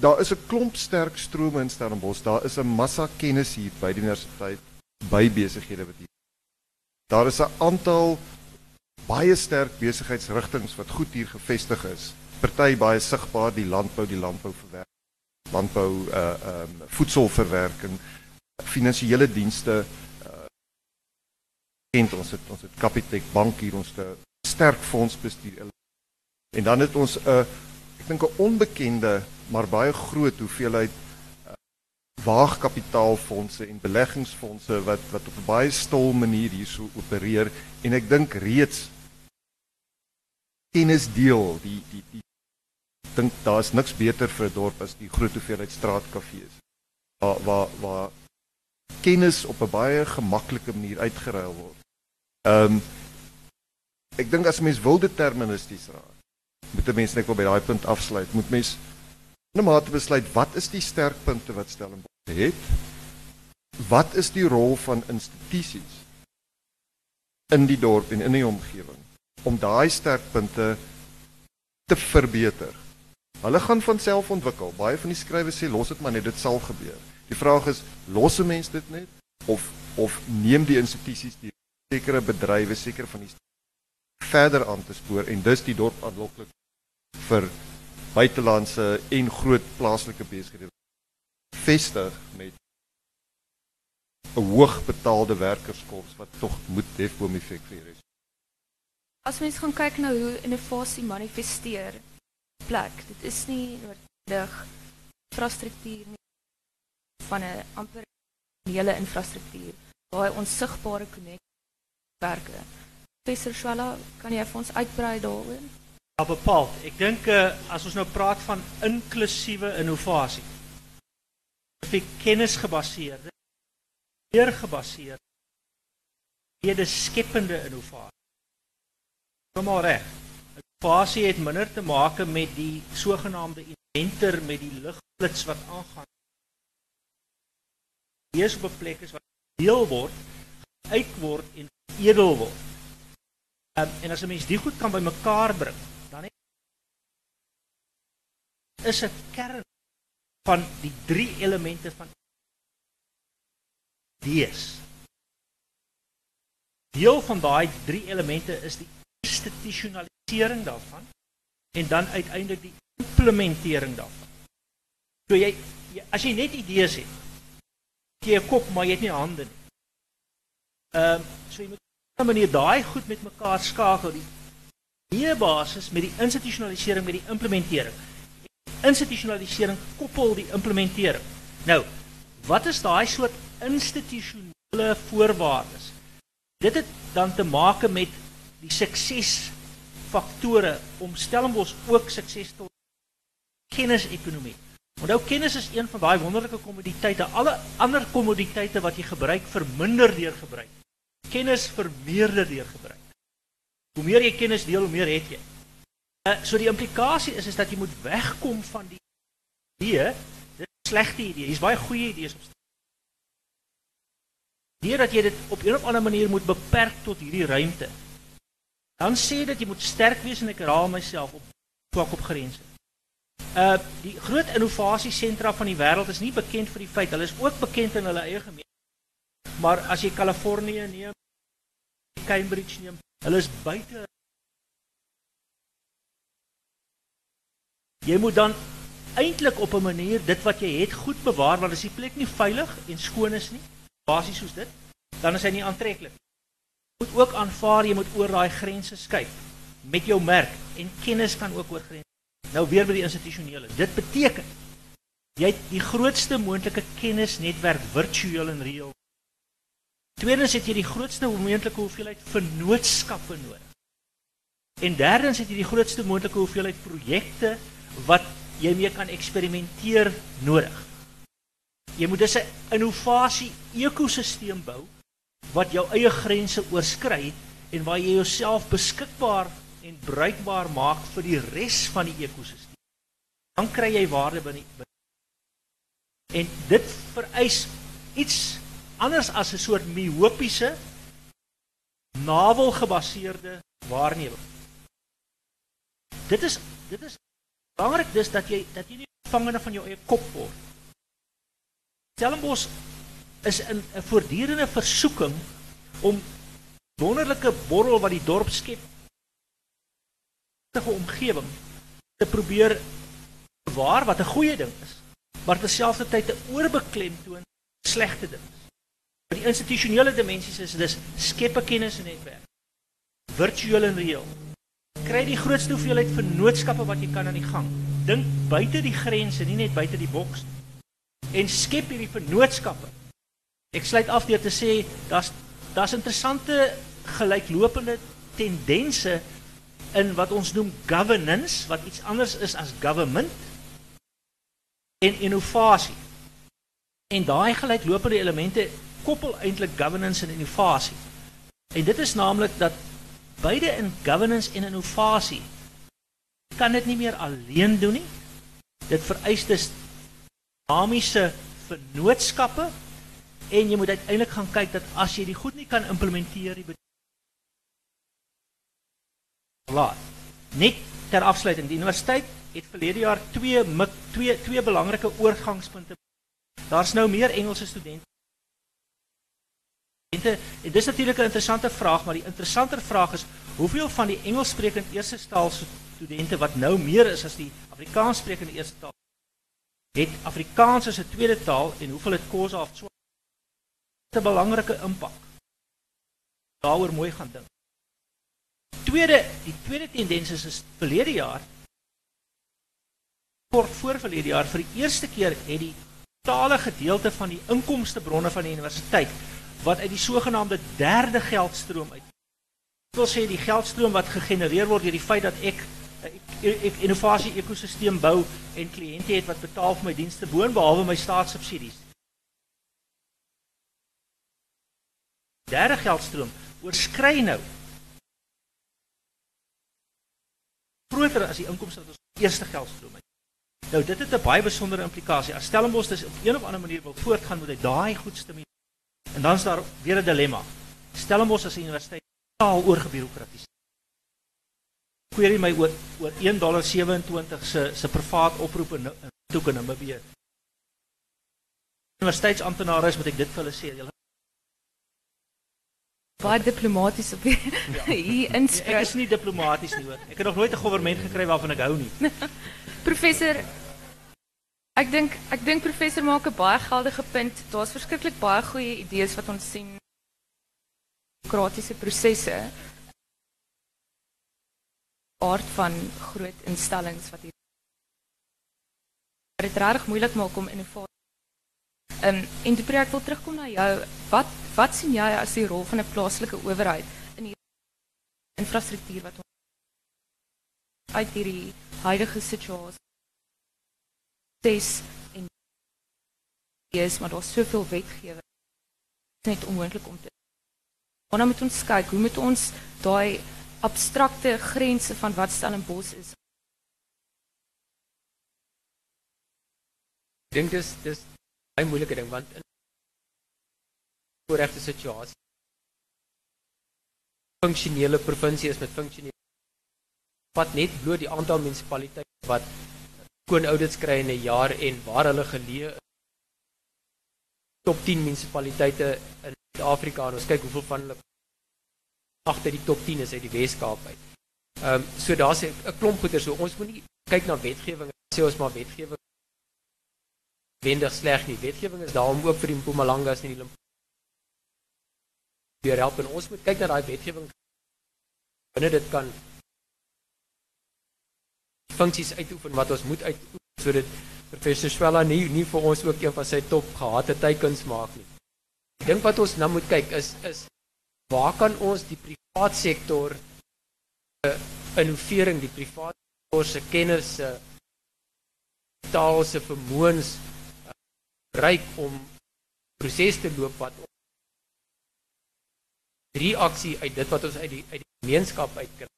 daar is 'n klomp sterk strome in Stellenbosch. Daar is 'n massa kennis hier by die universiteit, by besighede wat hier. Daar is 'n aantal baie sterk besigheidsrigtinge wat goed hier gevestig is party baie sigbaar die landbou die landbou verwerk landbou uh um voedselverwerking finansiële dienste uh kent ons het ons het Capitec bank hier ons te sterk fondsbestuur. En dan het ons 'n uh, ek dink 'n onbekende maar baie groot hoeveelheid uh, waagkapitaalfondse en beleggingsfondse wat wat op 'n baie stil manier hierso opereer. En ek dink reeds kennis deel die die die dink daar's niks beter vir 'n dorp as die groot hoeveelheid straatkafees. Waar waar waar kennis op 'n baie gemaklike manier uitgeruil word. Ehm um, ek dink as mens wil deterministies raak, moet 'n mens net wel by daai punt afsluit. Moet mens in 'n mate besluit wat is die sterkpunte wat Stellenbosch het? Wat is die rol van institusies in die dorp en in die omgewing om daai sterkpunte te verbeter? Hulle gaan van self ontwikkel. Baie van die skrywe sê los dit maar net, dit sal gebeur. Die vraag is, los 'n mens dit net of of neem die institusies die sekere bedrywe, sekere van die verder aan te spoor en dus die dorp aanloklik vir buitelandse en groot plaaslike besighede vestig met 'n hoogbetaalde werkerskorps wat tog moet hefboom effek vir is. As mens gaan kyk na hoe innovasie manifesteer, plek. Dit is nie noodwendig infrastruktuur nie van 'n amper hele infrastruktuur. Daai onsigbare konnekwerke. Professor Swela, kan jy vir ons uitbrei daaroor? Ja, bepaald. Ek dink uh, as ons nou praat van inklusiewe innovasie. Vir kennisgebaseerde, meer gebaseerde, meer skepende innovasie. Kom maar reg. Fasie het minder te maak met die sogenaamde inventor met die ligflits wat aangaan. Hier op 'n plek is wat deel word, uit word en edel word. Um, en as 'n mens die goed kan bymekaar bring, dan het is 'n kern van die drie elemente van dees. Deel van daai drie elemente is die institusionele implementering daarvan en dan uiteindelik die implementering daarvan. So jy, jy as jy net idees het, jy 'n kop maar jy het nie hande nie. Ehm uh, so jy moet op 'n manier daai goed met mekaar skakel die die basis met die institusionalisering met die implementering. Institusionalisering koppel die implementering. Nou, wat is daai soort institusionele voorwaardes? Dit het dan te maak met die sukses faktore om Stellenbosch ook suksesvol kennisekonomie. Onthou kennis is een van daai wonderlike kommoditeite. Alle ander kommoditeite wat jy gebruik verminder deur gebruik. Kennis vermeerder deur gebruik. Hoe meer jy kennis deel, hoe meer het jy. Uh, so die implikasie is is dat jy moet wegkom van die idee, dit is 'n slegte idee. Hier's baie goeie idees op. Deur dat jy dit op 'n of ander manier moet beperk tot hierdie ruimte. Dan sê dit jy moet sterk wees en ek herhaal myself op swak op grense. Uh die groot innovasiesentra van die wêreld is nie bekend vir die feit hulle is ook bekend in hulle eie gemeenskap. Maar as jy Kalifornië neem, Cambridge neem, hulle is buite Jy moet dan eintlik op 'n manier dit wat jy het goed bewaar want as die plek nie veilig en skoon is nie, basies soos dit, dan is hy nie aantreklik. Jy moet ook aanvaar jy moet oor daai grense skuif met jou merk en kennis kan ook oor grense. Nou weer by die institusionele. Dit beteken jy het die grootste moontlike kennisnetwerk virtueel en reël. Tweedens het jy die grootste moontlike hoeveelheid vennootskappe nodig. En derdens het jy die grootste moontlike hoeveelheid projekte wat jy mee kan eksperimenteer nodig. Jy moet dus 'n innovasie ekosisteem bou wat jou eie grense oorskry en waar jy jouself beskikbaar en bruikbaar maak vir die res van die ekosisteem. Dan kry jy waarde binne. En dit vereis iets anders as 'n soort miopiese navelgebaseerde waarneming. Dit is dit is belangrik dis dat jy dat jy nie gevangene van jou eie kop word. Stellenbosch is in 'n voortdurende versoeking om wonderlike borrel wat die dorp skep te omgewing te probeer bewaar wat 'n goeie ding is, maar terselfdertyd te oorbeklemtoon slegte dinge. Die institusionele dimensies is dis skep 'n kennis en netwerk. Virtueel en reël. Kry die grootste hoeveelheid vennootskappe wat jy kan aan die gang. Dink buite die grense, nie net buite die boks. En skep hierdie vennootskappe. Ek sluit af deur te sê daar's daar's interessante gelyklopende tendense in wat ons noem governance wat iets anders is as government en innovasie. En daai gelyklopende elemente koppel eintlik governance en innovasie. En dit is naamlik dat beide in governance en innovasie kan dit nie meer alleen doen nie. Dit vereis dus dinamiese vennootskappe en jy moet uiteindelik gaan kyk dat as jy die goed nie kan implementeer nie laat. Net ter afsluiting, die universiteit het verlede jaar twee twee twee belangrike oorgangspunte. Daar's nou meer Engelse studente. En dis natuurlik 'n interessante vraag, maar die interessanter vraag is hoeveel van die Engelssprekende eerste taal studente wat nou meer is as die Afrikaanssprekende eerste taal het Afrikaans as 'n tweede taal en hoeveel het kos af so 'n belangrike impak. Daaroor mooi gaan dink tweede die tweede tendens is, is verlede jaar kort voor verlede jaar vir die eerste keer het die totale gedeelte van die inkomste bronne van die universiteit wat uit die sogenaamde derde geldstroom uit wil sê die geldstroom wat gegenereer word deur die feit dat ek 'n innovasie ekosisteem bou en kliënte het wat betaal vir my dienste boon behalwe my staatssubsidies. Derde geldstroom oorskry nou groter as die inkomste wat ons eerste geldstroom het. Nou dit het 'n baie besondere implikasie. As Stellenbosch dis op een of ander manier wil voortgaan met daai goed stimuleer. En dan is daar weer 'n dilemma. Stellenbosch as 'n universiteit taal oorgebureaukratiseer. Query my oor oor 1.27 se se privaat oproepe in toe kan Namibië. Universiteitsamptenare is moet ek dit vir hulle sê. Julle baie diplomaties op hier, ja. hier inspreek. Ek is nie diplomaties nie hoor. Ek het nog nooit 'n regering gekry waarvan ek hou nie. professor Ek dink ek dink professor maak 'n baie geldige punt. Daar's verskriklik baie goeie idees wat ons sien demokratiese prosesse aard van groot instellings wat hier dit regtig moeilik maak om innovasie Ehm um, en toe ek wil terugkom na jou, wat wat sien jy as die rol van 'n plaaslike owerheid in die infrastruktuur wat ons uit hierdie huidige situasie steeds en is maar daar's soveel wetgewing net onmoontlik om te Wanneer moet ons kyk, hoe moet ons daai abstrakte grense van wat Stellenbosch is? Ek dink dis dis baie moeilike ding want in voorregte situasie funksionele provinsie is met funksionele wat net bloot die aantal munisipaliteite wat skoon audits kry in 'n jaar en waar hulle geleë top 10 munisipaliteite in Suid-Afrika en ons kyk hoeveel van hulle agter die top 10 is uit die Wes-Kaap uit. Ehm um, so daar's 'n klomp goeder so ons moet nie kyk na wetgewing sê ons maar wetgewing wendig sleg nie. Wetgewing is daar om ook vir die Mpumalangas en die Limpopo te help en ons moet kyk na daai wetgewing binne dit kan funksies uitoefen wat ons moet uitoefen sodat professor Swela nie nie vir ons ook een van sy top gehate teikens maak nie. Ek dink wat ons nou moet kyk is is waar kan ons die privaat sektor se innovering, die privaat sektor se kennis se taal se vermoëns bereik om proses te loop wat reaksie uit dit wat ons uit die uit die gemeenskap uitkry.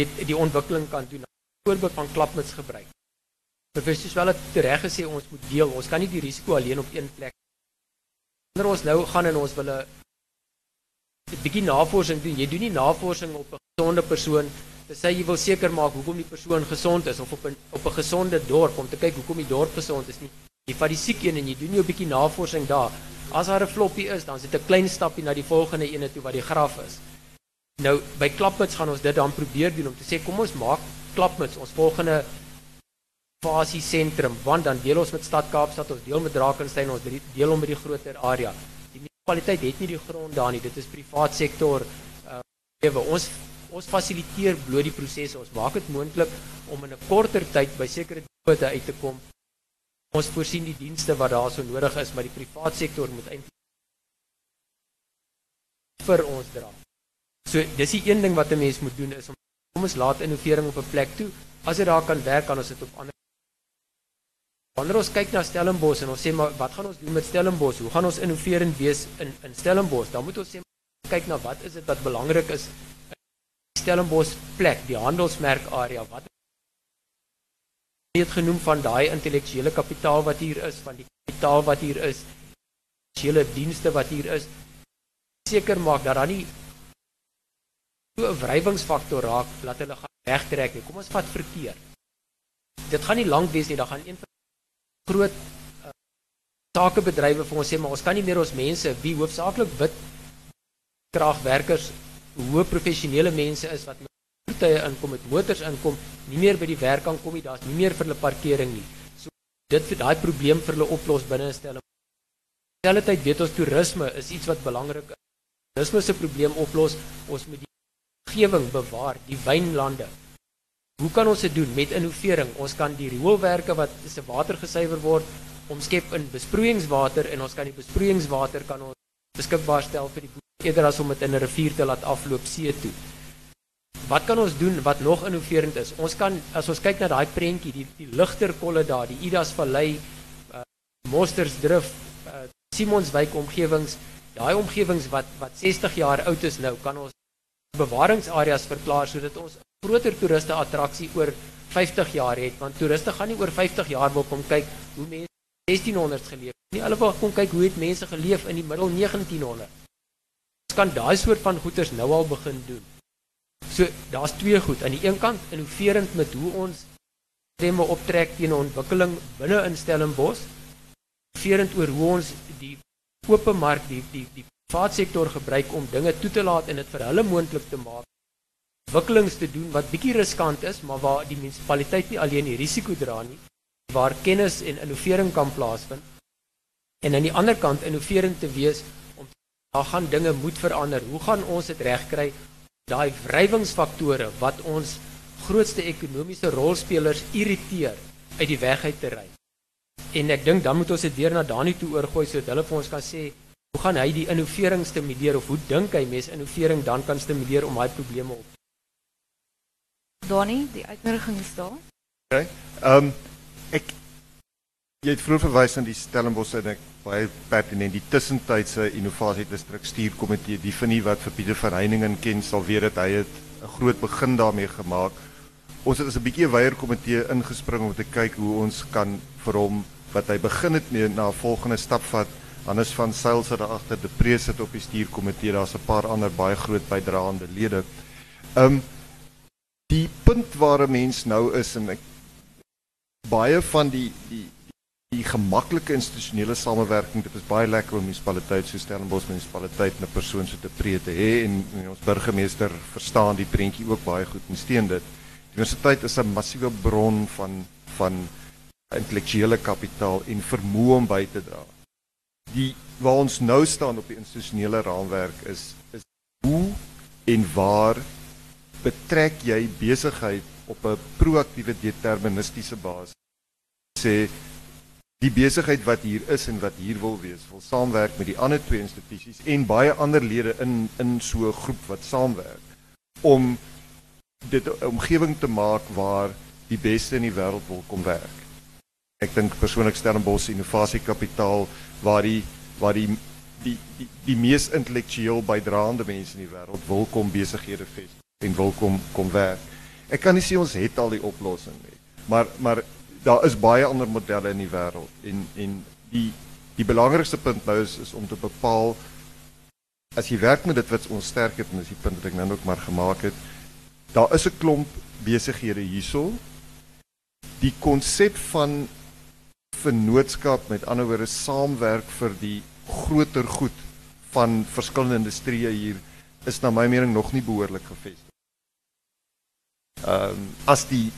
Dit die ontwikkeling kan doen. Voorbeeld van klapmuts gebruik. Professor wel het reg gesê ons moet deel. Ons kan nie die risiko alleen op een plek. Wanneer ons nou gaan en ons wil 'n bietjie navorsing doen. Jy doen nie navorsing op 'n gesonde persoon te sê jy wil seker maak hoekom die persoon gesond is of op 'n op 'n gesonde dorp om te kyk hoekom die dorp gesond is nie. Die siek een en jy doen nie 'n bietjie navorsing daar. As daar 'n floppie is, dan sit 'n klein stappie na die volgende ene toe wat die graf is. Nou by klapmuts gaan ons dit dan probeer doen om te sê kom ons maak klapmuts ons volgende fasie sentrum want dan deel ons met stad Kaapstad ons deel met Drakensberg ons deel hom met die groter area die munisipaliteit het nie die grond daar nie dit is privaat sektor uh, ewe ons ons fasiliteer bloot die proses ons maak dit moontlik om in 'n korter tyd by sekere dote uit te kom ons voorsien die dienste wat daar so nodig is maar die privaat sektor moet eintlik vir ons dra so dis die een ding wat 'n mens moet doen is om kom ons laat innovering op 'n plek toe as dit daar kan werk kan ons dit op ander Wanneer ons kyk na Stellenbosch en ons sê maar wat gaan ons doen met Stellenbosch? Hoe gaan ons innoverend wees in in Stellenbosch? Dan moet ons sê kyk na wat is dit wat belangrik is Stellenbosch plek, die handelsmerk area. Wat het genoem van daai intellektuele kapitaal wat hier is, van die kapitaal wat hier is, hele dienste wat hier is. Seker maak dat daar nie so 'n wrywingsfaktor raak dat hulle gaan wegtrek nie. Kom ons vat verkeer. Dit gaan nie lank wees nie, dan gaan een groot uh, sakebedrywe vir ons sê maar ons kan nie meer ons mense wie hoofsaaklik wit kragwerkers hoe professionele mense is wat met voertuie inkom met motors inkom nie meer by die werk kan kom nie daar's nie meer vir hulle parkering nie so dit vir daai probleem vir hulle oplos binne 'n stelling Terwyl tyd weet ons toerisme is iets wat belangrik is toerisme se probleem oplos ons moet die omgewing bewaar die wynlande Hoe kan ons dit doen met innovering? Ons kan die rioolwerke wat se water gesuiwer word omskep in besproeiingswater en ons kan die besproeiingswater kan ons beskikbaar stel vir die boere eerder as om dit in 'n rivier te laat afloop see toe. Wat kan ons doen wat nog innoverend is? Ons kan as ons kyk na daai prentjie, die die ligter kolle daar, die Idas Vallei, uh, Mostersdrif, uh, Simonswyk omgewings, daai omgewings wat wat 60 jaar oud is nou, kan ons bewaringsareas verklaar sodat ons groter toeriste attraksie oor 50 jaar het want toeriste gaan nie oor 50 jaar wil kom kyk hoe mense 1600s geleef nie. Hulle wil kom kyk hoe het mense geleef in die middel 1900 ons kan daai soort van goeders nou al begin doen so daar's twee goed aan die een kant innoverend met hoe ons stemme optrek teen ontwikkeling binne in Stellenbosch innoverend oor hoe ons die oop mark die die die private sektor gebruik om dinge toe te laat en dit vir hulle moontlik te maak ontwikkelings te doen wat bietjie riskant is, maar waar die munisipaliteit nie alleen die risiko dra nie, waar kennis en innovering kan plaasvind. En aan die ander kant innoverend te wees om daar gaan dinge moet verander. Hoe gaan ons dit regkry? Daai wrywingsfaktore wat ons grootste ekonomiese rolspelers irriteer uit die weg uit te ry. En ek dink dan moet ons dit weer na Dani toe oorgooi sodat hulle vir ons kan sê hoe gaan hy die innovering stimuleer of hoe dink hy mense innovering dan kan stimuleer om daai probleme op Donnie, die uitnodiging is daar. Okay. Ehm um, ek jy het vroeër verwys aan die Stellenbosch en ek baie pertinent die tussentydse innovasie distrik stuurkomitee, die van nie wat vir Pieter van Heiningen ken sal weet dat hy het 'n groot begin daarmee gemaak. Ons het as 'n bietjie weier komitee ingespring om te kyk hoe ons kan vir hom wat hy begin het mee na 'n volgende stap vat. Anders van Sails het daar agter die prees sit op die stuurkomitee. Daar's 'n paar ander baie groot bydraende lede. Ehm um, die punt waar 'n mens nou is en ek baie van die die die gemaklike institusionele samewerking dit is baie lekker om munisipaliteit so Stellenbosch munisipaliteit 'n persoon so te pree te hê en, en ons burgemeester verstaan die prentjie ook baie goed en steun dit. Die universiteit is 'n massiewe bron van van intellektuele kapitaal en vermoë om by te dra. Die waar ons nou staan op die institusionele raamwerk is is hoe en waar betrek jy besigheid op 'n proaktiewe deterministiese basis? Sê die besigheid wat hier is en wat hier wil wees, wil saamwerk met die ander twee institusies en baie ander lede in in so 'n groep wat saamwerk om dit 'n omgewing te maak waar die beste in die wêreld wil kom werk. Ek dink persoonlik Stellenbosch Innovasie Kapitaal waar die waar die die die, die mees intellektueel bydraende mense in die wêreld wil kom besighede vestig en wil kom kom werk. Ek kan nie sê ons het al die oplossing nie, maar maar daar is baie ander modelle in die wêreld en en die die belangrikste punt nou is is om te bepaal as jy werk met dit wat ons sterk het en dis die punt wat ek nou ook maar gemaak het daar is 'n klomp besighede hierso die konsep van vennootskap met ander woorde saamwerk vir die groter goed van verskillende industrieë hier is na my mening nog nie behoorlik gevestig. Ehm um, as die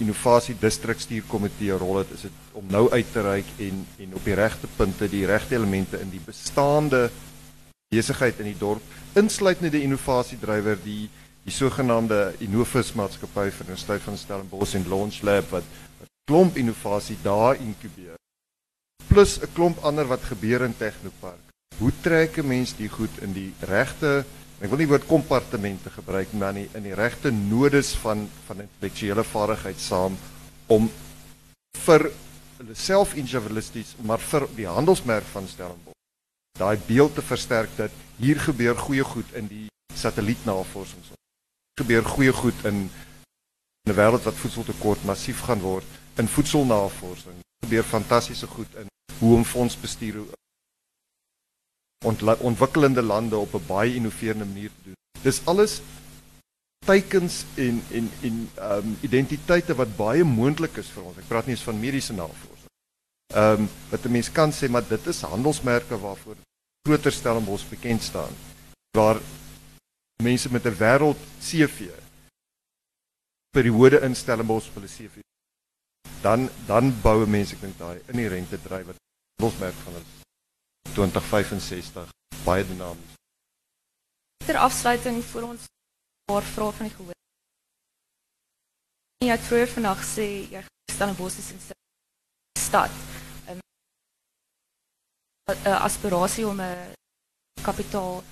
innovasie distrikstuurkomitee rol het is dit om nou uit te reik en en op die regte punte die regte elemente in die bestaande besigheid in die dorp insluitende die innovasiedrywer die die sogenaamde Innovus maatskappy vir die Universiteit van Stellenbosch en Launch Lab wat 'n klomp innovasie daar inkubeer. Plus 'n klomp ander wat gebeur in Technopark. Hoe trek 'n mens die goed in die regte ek wil nie woord kompartemente gebruik maar in die, in die regte nodes van van intellektuele vaardigheid saam om vir hulle self individualisties maar vir die handelsmerk van Stellenbosch daai beeld te versterk dat hier gebeur goeie goed in die satellietnavorsing. Gebeur goeie goed in 'n wêreld wat voedseltekort massief gaan word in voedselnavorsing. Gebeur fantastiese goed in hoe om fondsbestuur ontwikkelende lande op 'n baie innoverende manier te doen. Dis alles teikens en en en ehm um, identiteite wat baie moontlik is vir ons. Ek praat nie eens van mediese navorsing. Ehm um, wat 'n mens kan sê maar dit is handelsmerke waarvoor groter Stellenbosch bekend staan. Waar mense met 'n wêreld CV periode in Stellenbosch hulle CV dan dan bou mense ek dink daai inherente dryf wat handelsmerk van hulle 2065 baie dinamies. Ter afsluiting vir ons paar vrae van die gehoor. Jy het vroeër vandag sê jy staan in Bossies in stad. 'n aspirasie om 'n kapitaal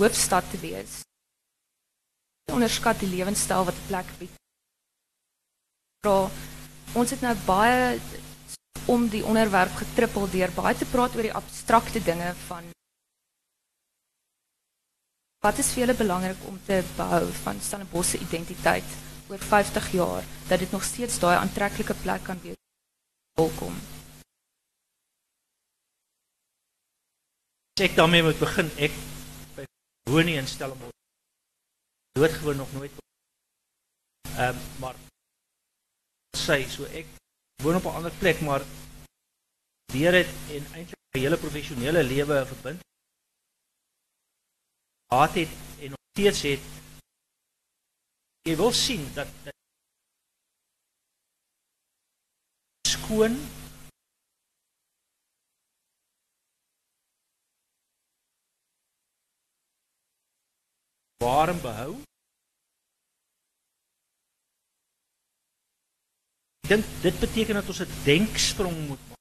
hoofstad te wees. Onderskat die lewenstyl wat 'n plek bied. Vra ons het nou baie om die onderwerp getrippel deur baie te praat oor die abstrakte dinge van wat is vir julle belangrik om te behou van Stellenbosch se identiteit oor 50 jaar dat dit nog steeds daai aantreklike plek kan wees welkom Ek daarmee moet begin. Ek by woon nie in Stellenbosch. Doodgewoon nog nooit. Ehm um, maar sê so ek woon op 'n ander plek, maar deur dit en eintlik my hele professionele lewe verbind. Haat het en nog steeds het jy wil sien dat, dat skoon warm behou dink dit beteken dat ons 'n denksprong moet maak.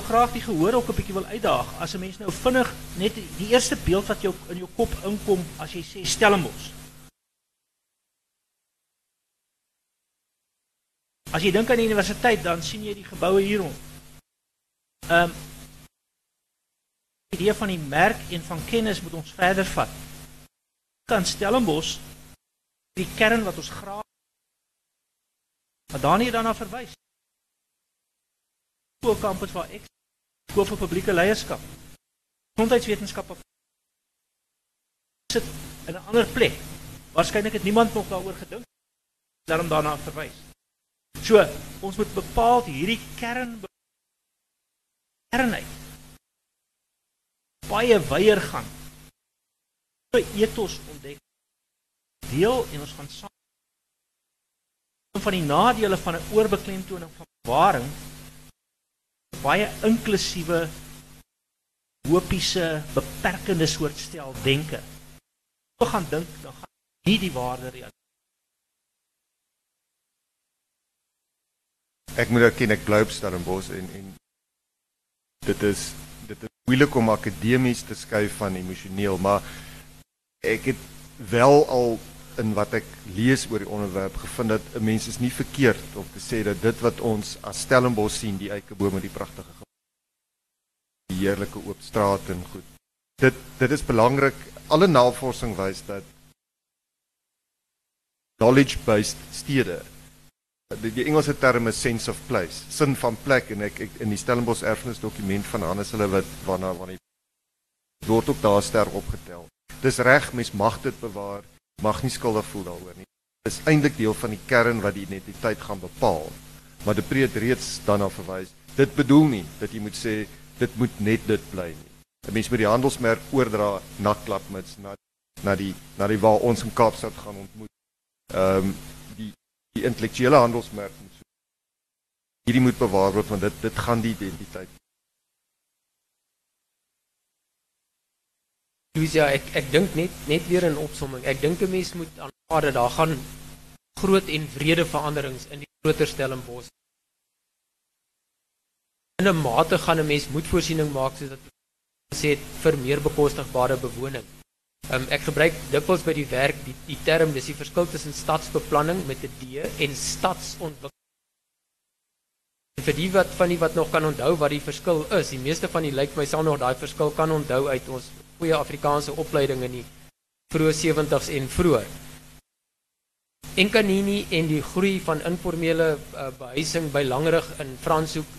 Ek graag die gehoor ook 'n bietjie wil uitdaag. As 'n mens nou vinnig net die eerste beeld wat jou in jou kop inkom as jy sê Stellenbosch. As jy dink aan die universiteit, dan sien jy die geboue hier rond. Ehm um, die idee van die merk en van kennis moet ons verder vat. Kan Stellenbosch die kern wat ons graag Maar dan hier daarna verwys. Skool kampus waar ek skool vir publieke leierskap. Gesondheidswetenskappe sit in 'n ander plek. Waarskynlik het niemand nog daaroor gedink. Daarom daarna verwys. So, ons moet bepaal hierdie kern kernheid. Baie weier gaan. So etos ontdek. Deel en ons gaan saam van die nadele van 'n oorbeklemtoning van bewaring baie inklusiewe hopiese beperkende soort stel denke. Ons gaan dink dan gaan nie die waarde realiseer. Ek moet erken ek bly op Stellenbosch en en dit is dit is moeilik om akademies te skei van emosioneel, maar ek het wel al in wat ek lees oor die onderwerp gevind dat 'n mens is nie verkeerd om te sê dat dit wat ons as Stellenbosch sien, die eikebome, die pragtige die heerlike oop strate en goed. Dit dit is belangrik. Alle navorsing wys dat knowledge based stede die, die Engelse term is sense of place, sin van plek en ek, ek in die Stellenbosch erfenis dokument van Hannes hulle wat waarna wanneer word ook daar sterk opgetel. Dis reg, mens mag dit bewaar mag nie skuldig voel daaroor nie. Dit is eintlik deel van die kern wat die identiteit gaan bepaal. Maar die preet reeds daarna verwys. Dit bedoel nie dat jy moet sê dit moet net dit bly nie. 'n Mens moet die handelsmerk oordra na klapmuts na na die na die waar ons in Kaapstad gaan ontmoet. Ehm um, die die intellektuele handelsmerk moet so. Hierdie moet bewaar word want dit dit gaan die identiteit Lucia, ek ek dink net net weer in opsomming. Ek dink 'n mens moet aanvaar dat daar gaan groot en wrede veranderings in die groter Stellenbosch. In 'n mate gaan 'n mens moet voorsiening maak soos dat gesê het vir meer bekostigbare bewoning. Um, ek gebruik dikwels by die werk die die term dis die verskil tussen stadsbeplanning met 'n D en stadsontwikkeling. Vir die wat van die wat nog kan onthou wat die verskil is, die meeste van die lyk my sal nog daai verskil kan onthou uit ons goeie Afrikaanse opleiding in die vroeë 70s en vroeër. Enkanini en die groei van informele uh, behuising by Langerig in Franshoek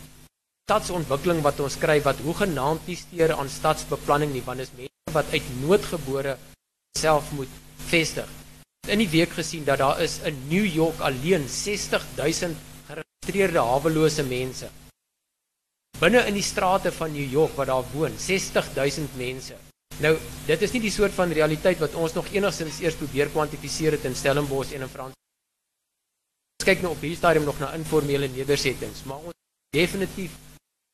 stadsontwikkeling wat ons kry wat hoegenaamd nie steur aan stadsbeplanning nie want dit is mense wat uit noodgebore self moet vestig. In die week gesien dat daar is in New York alleen 60000 geregistreerde hawelose mense. Binne in die strate van New York wat daar woon, 60000 mense. Nou, dit is nie die soort van realiteit wat ons nog enigstens eers probeer kwantifiseer het in Stellenbosch en in Frans. Ons kyk nou op hierdie stadium nog na informele nedersettings, maar ons definitief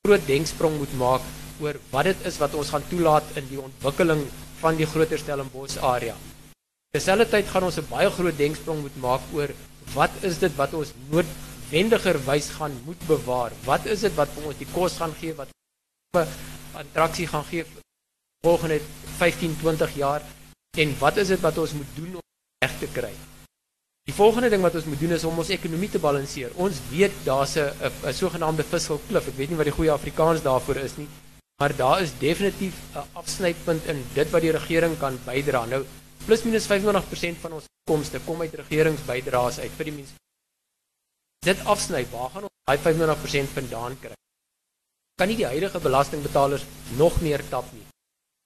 groot denksprong moet maak oor wat dit is wat ons gaan toelaat in die ontwikkeling van die groter Stellenbosch area. Terselfdertyd gaan ons 'n baie groot denksprong moet maak oor wat is dit wat ons noodwendigerwys gaan moet bewaar? Wat is dit wat ons die kos gaan gee wat 'n attraksie gaan gee volgende 15, 20 jaar en wat is dit wat ons moet doen om reg te kry? Die volgende ding wat ons moet doen is om ons ekonomie te balanseer. Ons weet daar's 'n 'n sogenaamde fiscal cliff. Ek weet nie wat die goeie Afrikaans daarvoor is nie, maar daar is definitief 'n afsnypunt in dit wat die regering kan bydra. Nou plus minus 25% van ons inkomste kom uit regeringsbydraes uit vir die mense. Dit afsny, waar gaan ons daai 25% vandaan kry? Kan nie die huidige belastingbetalers nog meer tap nie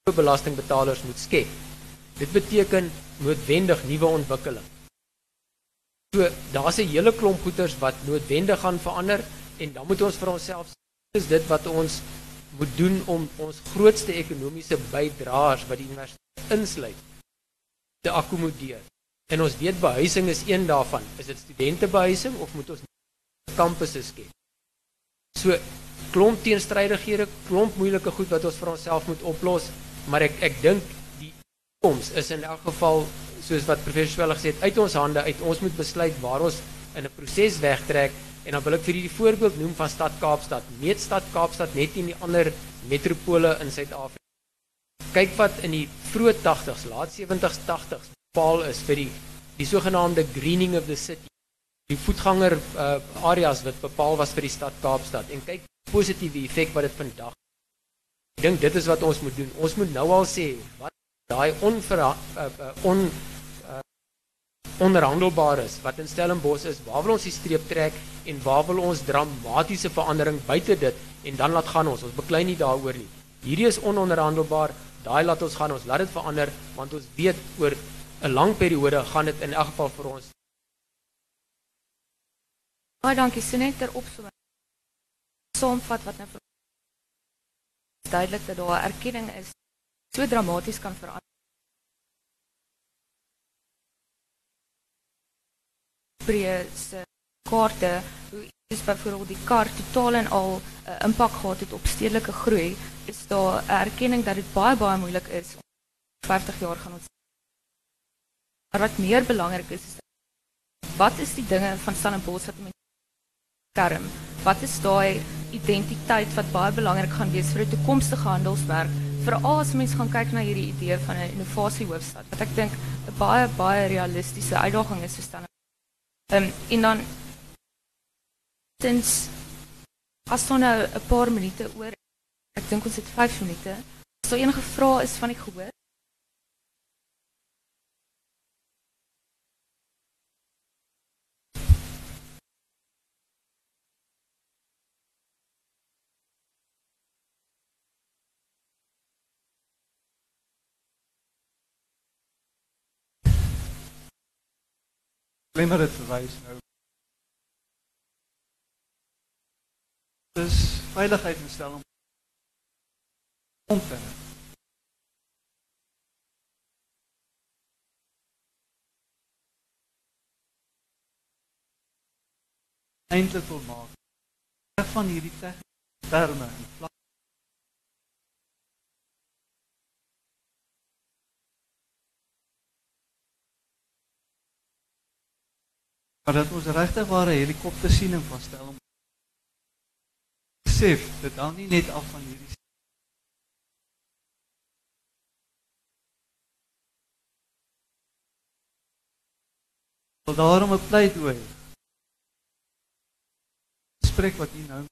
belastingbetalers moet skep. Dit beteken noodwendig nuwe ontwikkeling. So daar's 'n hele klomp goeders wat noodwendig gaan verander en dan moet ons vir onsself is dit wat ons moet doen om ons grootste ekonomiese bydraers wat die universiteit insluit te akkommodeer. En ons weet behuising is een daarvan. Is dit studentebehuising of moet ons kampusse skep? So klomp teenstrydighede, klomp moeilike goed wat ons vir onsself moet oplos maar ek ek dink die toekoms is in elk geval soos wat professor Swelle gesê het uit ons hande uit. Ons moet besluit waar ons in 'n proses wegtrek. En dan wil ek vir julle die voorbeeld noem van stad Kaapstad. Meet stad Kaapstad net in die ander metropole in Suid-Afrika. Kyk wat in die vroeë 80s laat 70s 80s bepaal is vir die die sogenaamde greening of the city. Die voetganger uh, areas wat bepaal was vir die stad Kaapstad. En kyk positiewe effek wat dit vandag Ek dink dit is wat ons moet doen. Ons moet nou al sê wat daai onver uh, uh, on uh, onderhandelbaar is wat in Stellenbosch is. Waar wil ons die streep trek en waar wil ons dramatiese verandering buite dit en dan laat gaan ons. Ons beklei nie daaroor nie. Hierdie is ononderhandelbaar. Daai laat ons gaan. Ons laat dit verander want ons weet oor 'n lang periode gaan dit in elk geval vir ons Baie dankie. So net ter opsomming. Saamvat wat nou duidelik dat daar erkenning is so dramaties kan verander. Breë se kaarte hoe is byvoorbeeld die kar totaal en al 'n uh, impak gehad het op stedelike groei, is daar 'n erkenning dat dit baie baie moeilik is om 50 jaar gaan ons Maar wat meer belangrik is, is wat is die dinge van Stellenbosch wat mense term? Wat is daai identiteit wat baie belangrik gaan wees vir 'n toekomstige handelsmerk? Veral as mense gaan kyk na hierdie idee van 'n innovasie hoofstad wat ek dink 'n baie baie realistiese uitdaging is vir Stellenbosch. Ehm um, en dan tens as ons nou 'n paar minute oor ek dink ons het 5 minute. As daar enige vrae is van die gehoor Maar dit verwys nou. Dis veiligheid en stel om omtrent. eintlik wil maak. Reg van hierdie tegniese terme en maar dat ons regtig ware helikoptersiening van stel om besef dit hang nie net af van hierdie Wel daarom 'n pleidooi. Spreek wat u nou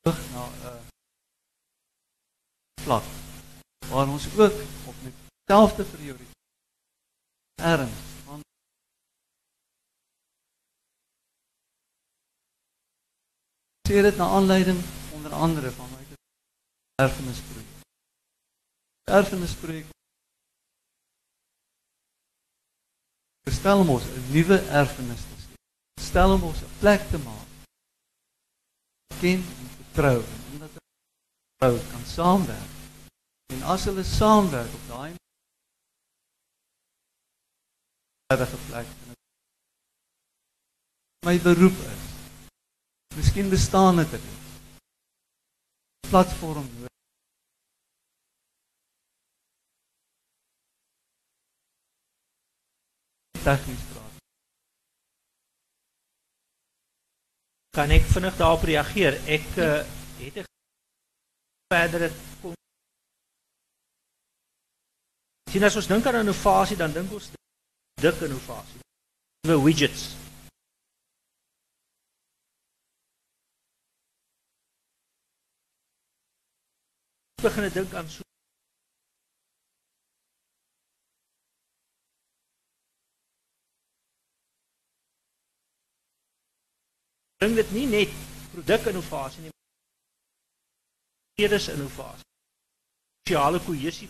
terug na 'n uh, vlak waar ons ook op dieselfde prioriteit erns van sê dit na aanleiding onder andere van my erfenisprojek. Erfenisprojek stel ons 'n nuwe erfenis te skep. Stel ons 'n plek te maak. Ken en vertrou en omdat hulle kan saamwerk. En as hulle saamwerk op daai veilige plek. My beroep is. Miskien bestaan dit nie. Platform nodig. Tegnies praat. Kan ek vinnig daarop reageer? Ek uh, het 'n verdere Sien as ons dink aan innovasie, dan dink ons dik innovasie. Nuwe widgets. Begin dink aan so Dink dit nie net produkinnovasie nie. Dit is innovasie. Sosiale kohesie.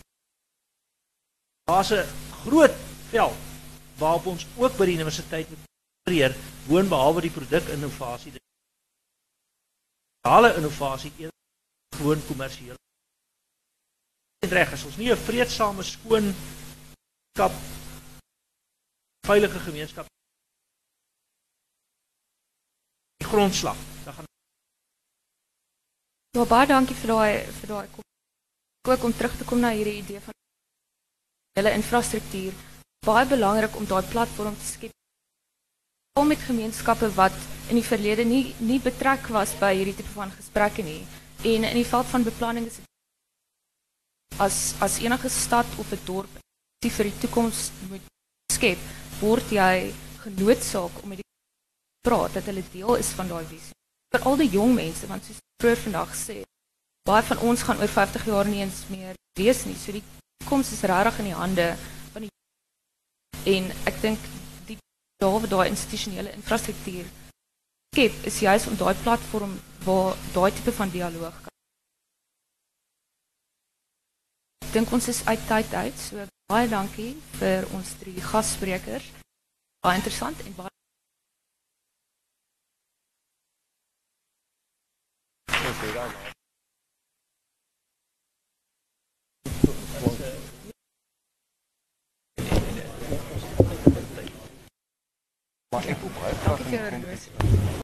Daar's 'n groot veld waarop ons ook by die universiteit moet leer woon behalwe die produkinnovasie. Alle innovasie eers gewoon kommersieel. Reg is ons nie 'n vreedsame skoon kap veilige gemeenskap die grondslag. Dan gaan Ja, baie dankie vir daai vir daai kom. Ook om terug te kom na hierdie idee van hele infrastruktuur baie belangrik om daai platform te skep. Om met gemeenskappe wat in die verlede nie nie betrek was by hierdie tipe van gesprekke nie en in die veld van beplanning is as as enige stad of 'n dorp die vir die toekoms moet skep word jy genoodsaak om met die praat dat hulle deel is van daai visie. Vir al die jong mense want soos vroeër vandag sê baie van ons gaan oor 50 jaar nie eens meer wees nie so die toekoms is regtig in die hande En ek dink die daar daai institusionele infrastruktuur skep is juist om daai platform waar daai tipe van dialoog kan. Ek dink ons is uit tyd uit, so baie dankie vir ons drie gassprekers. baie interessant en baie Maar ek Etupaikkaa.